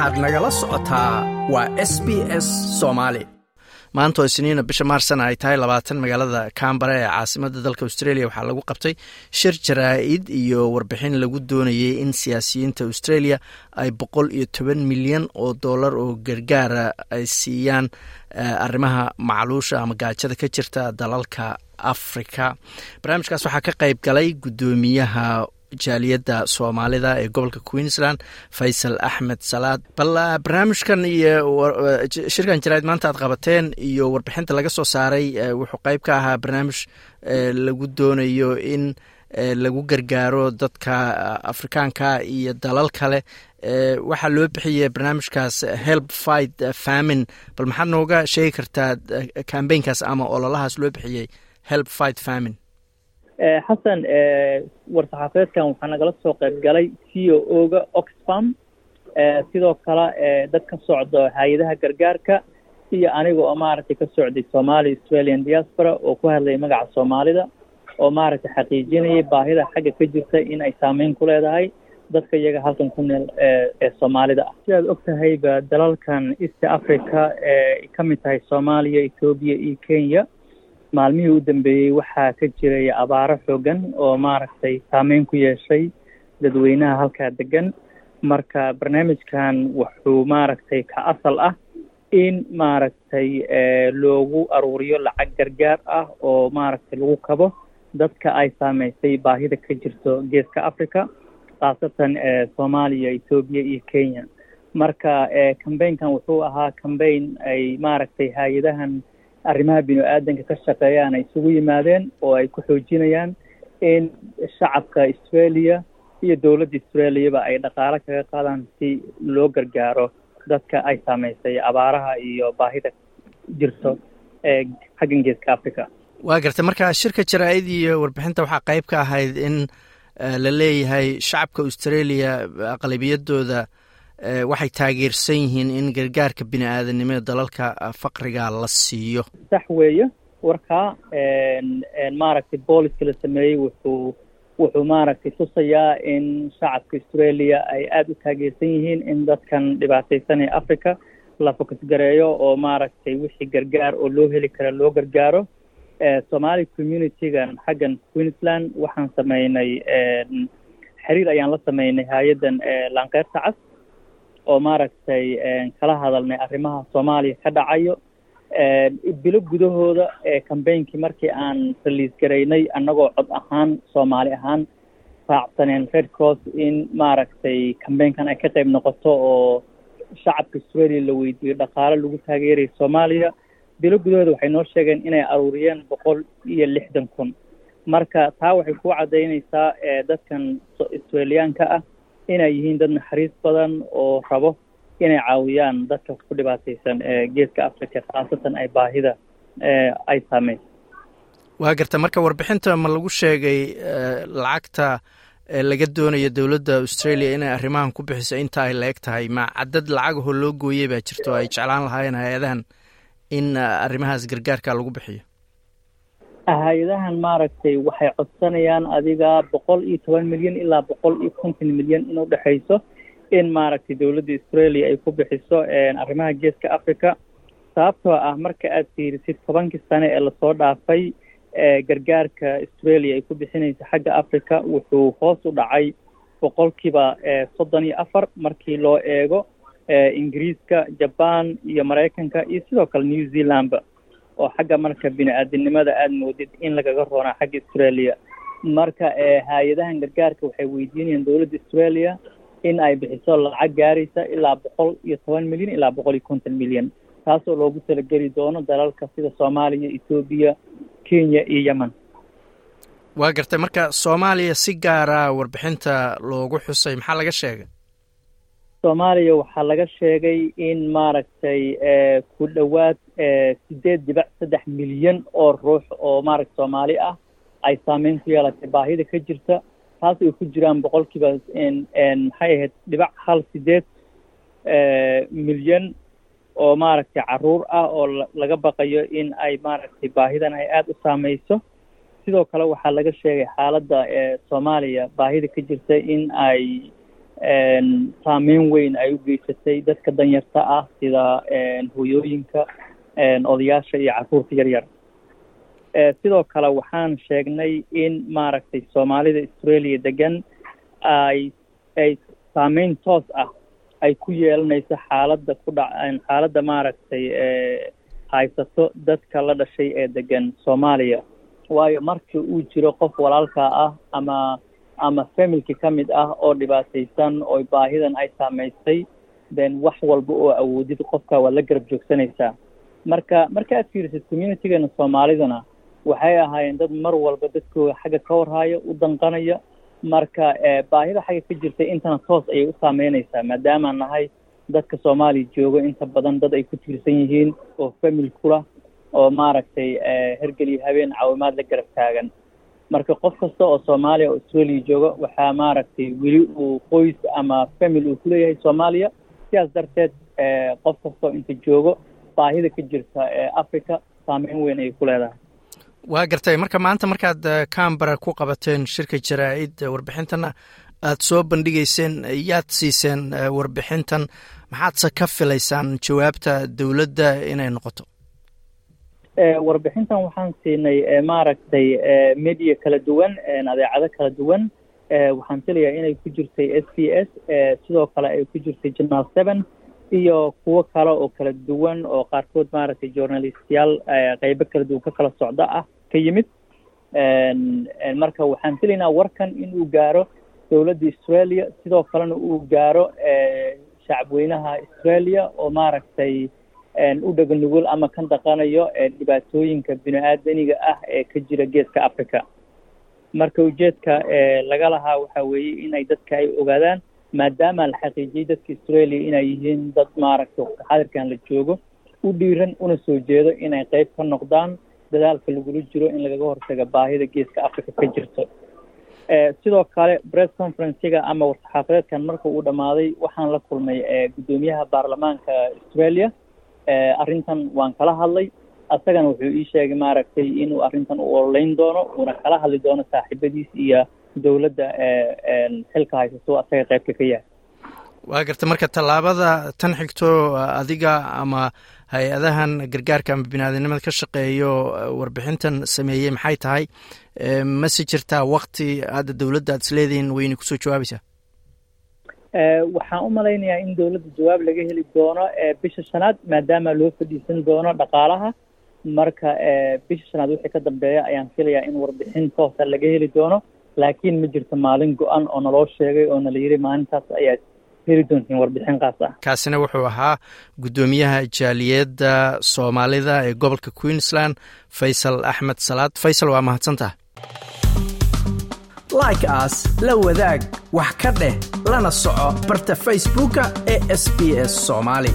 waxaad nagala socotaa waa s b s soomaali maanta oo isniina bisha maarsan ay tahay labaatan magaalada cambara ee caasimada dalka australia waxaa lagu qabtay shir jaraa-id iyo warbixin lagu doonayay in siyaasiyiinta australia ay boqol iyo toban milyan oo dollar oo gargaara ay siiyaan arrimaha macluusha ama gaajada ka jirta dalalka africa barnaamijkaas waxaa ka qayb galay guddoomiyaha jaaliyadda soomaalida ee gobolka queensland faysal axmed salaad. Bal barnaamijkan iyo shirkan jaraid maanta aad qabateen iyo warbixinta laga soo saaray wuxuu qeyb ka ahaa barnaamij lagu doonayo in lagu gargaaro dadka afrikaanka iyo dalal kale waxaa loo bixiyey barnaamijkaas help fight famine. Bal maxaad nooga sheegi kartaa cambaynkaas ama ololahaas loo bixiyey help fight famine xasan war-saxaafeedkan waxaa nagala soo qayb galay c o oga oxfam sidoo kale dad ka socdo hay'adaha gargaarka iyo aniga oo maaragtay ka socday somali australian diaspora oo ku hadlayay magaca soomaalida oo maaragtay xaqiijinayay baahida xagga ka jirta in ay saameyn ku leedahay dadka iyaga halkan ku neel ee soomaalida. Ah sidaad og tahayba dalalkan east africa ee ka mid tahay soomaaliya ethoobiya iyo kenya maalmihii u dambeeyey waxaa ka jiray abaaro xoogan oo maaragtay saameyn ku yeeshay dadweynaha halkaa degan marka barnaamijkan wuxuu maaragtay ka asal ah in maaragtay loogu aruuriyo lacag gargaar ah oo maaragtay lagu kabo dadka ay saameysay baahida ka jirto geeska africa khaasatan soomaaliya ethoobiya iyo kenya. Marka cambaynkan wuxuu ahaa cambayn ay maaragtay hay'adahan arrimaha bini aadanka ka shaqeeyaan ay isugu yimaadeen oo ay ku xoojinayaan in shacabka australia iyo dowladda australiaba ay dhaqaalo kaga qaadaan si loo gargaaro dadka ay saameysay abaaraha iyo baahida jirto ee xaggan geeska africa waa gartay marka shirka jaraa-id iyo warbixinta waxaa qeyb ka ahayd in la leeyahay shacabka australia aqlabiyadooda waxay taageersan yihiin in gargaarka bini aadanimada dalalka faqriga la siiyo. Sax weeye warkaa maaragtay booliska la sameeyey wuxuu wuxuu maaragtay tusayaa in shacabka australia ay aada u taageersan yihiin in dadkan dhibaateysan ee africa la fokus gareeyo oo maaragtay wixii gargaar oo loo heli kara loo gargaaro. Somaali communitygan xaggan queensland waxaan sameynay xiriir ayaan la sameynay hay'addan laankeyrta cas oo maaragtay kala hadalnay arrimaha soomaaliya ka dhacayo. Bilo gudahooda cambaynkii markii aan raliis garaynay annagoo cod ahaan soomaali ahaan raacsaneen red cross in maaragtay cambaynkan ay ka qayb noqoto oo shacabka australia la weydiiyo dhaqaalo lagu taageerayo soomaaliya. Bilo gudahooda waxay noo sheegeen inay aruuriyeen boqol iyo lixdan kun. Marka taa waxay ku caddaynaysaa dadkan australiyaanka ah inay yihiin dad naxariis badan oo rabo inay caawiyaan dadka ku dhibaateysan geeska africa khaasatan ay baahida ay saameyso waa garta marka warbixinta ma lagu sheegay lacagta laga doonayo dowladda australia inay arrimahan ku bixiso inta ay la eg tahay? Ma cadad lacagahoo loo gooyey baa jirto? Ay jeclaan lahaayeen hay'adahan in arrimahaas gargaarka lagu bixiyo hay'adahan maaragtay waxay codsanayaan adiga boqol iyo toban milyan ilaa boqol iyo konton milyan in udhexayso in maaragtay dowladda australia ay ku bixiso arrimaha geeska africa sababtoo ah marka aad fiirisid tobankii sane ee la soo dhaafay gargaarka australia ay ku bixinaysa xagga africa wuxuu hoos u dhacay boqolkiiba soddon iyo afar markii loo eego ingiriiska jaban iyo maraykanka iyo sidoo kale new zealandba oo xagga marka bini aadamnimada aada moodid in lagaga roonaa xagga australia. Marka hay'adahan gargaarka waxay weydiinayaan dowladda australia in ay bixiso lacag gaaraysa ilaa boqol iyo toban milyan ilaa boqol iyo konton milyan taasoo loogu talageli doono dalalka sida soomaaliya ethoobiya kenya iyo yemen waa gartay marka soomaaliya si gaara warbixinta loogu xusay maxaa laga sheegay soomaaliya waxaa laga sheegay in maaragtay ku dhowaad sideed dibac saddex milyan oo ruux oo maaragta soomaali ah ay saameyn ku yeelatay baahida ka jirta. Taas ay ku jiraan boqolkiiba maxay ahayd dhibac hal sideed milyan oo maaragtay carruur ah oo laga baqayo in ay maaragtay baahidan ay aada u saameyso sidoo kale waxaa laga sheegay xaaladda soomaaliya baahida ka jirta in ay saameyn weyn ay u geysatay dadka danyarta ah sida hooyooyinka odayaasha iyo carruurta yar yar. Sidoo kale waxaan sheegnay in maaragtay soomaalida australia degan ay ay saameyn toos ah ay ku yeelanayso xaaladda ku dha xaaladda maaragtay haysato dadka la dhashay ee degan soomaaliya. Waayo markii uu jiro qof walaalkaa ah ama ama familki ka mid ah oo dhibaataysan oo baahidan ay saamaysay then wax walba oo awoodid qofka waad la garab joogsanaysaa marka marka aad fiirisid communitygeena soomaalidana waxay ahaayeen dad mar walba dadkooda xagga ka warhaayo u danqanaya. Marka baahida xagga ka jirta intana toos ayay u saameynaysaa maadaamaan nahay dadka soomaaliya joogo inta badan dad ay ku tiirsan yihiin oo famil kula oo maaragtay hergeliyo habeen caawimaad la garab taagan marka qof kasta oo soomaaliya oo australia jooga waxaa maaragtay weli uu qoys ama famil uu kuleeyahay soomaaliya. Sidaas darteed qof kastoo inta joogo baahida ka jirta ee africa saameyn weyn ayay ku leedahay. Waa gartay. Marka maanta markaad cambara ku qabateen shirka jaraa-id warbixintana aada soo bandhigeyseen yaad siiseen warbixintan maxaadse ka filaysaan jawaabta dowladda inay noqoto warbixintan waxaan siinay maaragtay media kala duwan adeecado kala duwan. Waxaan filayaa inay ku jirtay s b s sidoo kale ay ku jirtay journal seven iyo kuwo kale oo kala duwan oo qaarkood maaragtay journalistyaal qeybo kala duwan ka kala socda ah ka yimid. Marka waxaan filaynaa warkan inuu gaaro dowladda australia sidoo kalena uu gaaro shacabweynaha australia oo maaragtay u dhega nugul ama kan dhaqanayo dhibaatooyinka bini-aadaniga ah ee ka jira geeska africa marka ujeedka laga lahaa waxa weeye inay dadka ay ogaadaan maadaama la xaqiijiyey dadka australia inay yihiin dad maaragtay xadirkan la joogo u dhiiran una soo jeedo inay qeyb ka noqdaan dadaalka lagula jiro in lagaga hortaga baahida geeska africa ka jirto. Sidoo kale press conferencega ama war-saxaafadeedkan marka uu dhammaaday waxaan la kulmay guddoomiyaha baarlamaanka australia arrintan waan kala hadlay. Asagana wuxuu ii sheegay maaragtay inuu arrintan u ololeyn doono uuna kala hadli doono saaxiibadiis iyo dowladda xilka haysato asaga qeybka ka yahay. Waa garta marka tallaabada tan xigto adiga ama hay'adahan gargaarka ama biniaadamnimada ka shaqeeyo warbixintan sameeyey maxay tahay? Mase jirtaa wakti hadda dowladda aad isleedihiin wayna ku soo jawaabaysaa waxaan u malaynayaa in dowladda jawaab laga heli doono bisha shanaad maadaama loo fadhiisan doono dhaqaalaha. Marka bisha shanaad wixii ka dambeeya ayaan filayaa in warbixin toosa laga heli doono laakiin ma jirto maalin go-an oo naloo sheegay oo nala yiri maalintaas ayaad heli doontiin warbixin kaas ah. Kaasina wuxuu ahaa guddoomiyaha jaaliyadda soomaalida ee gobolka queensland faysal axmed salaad. Faysal waa mahadsantaha like aas la wadaag wax ka dheh lana soco barta facebooka ee sb s somaali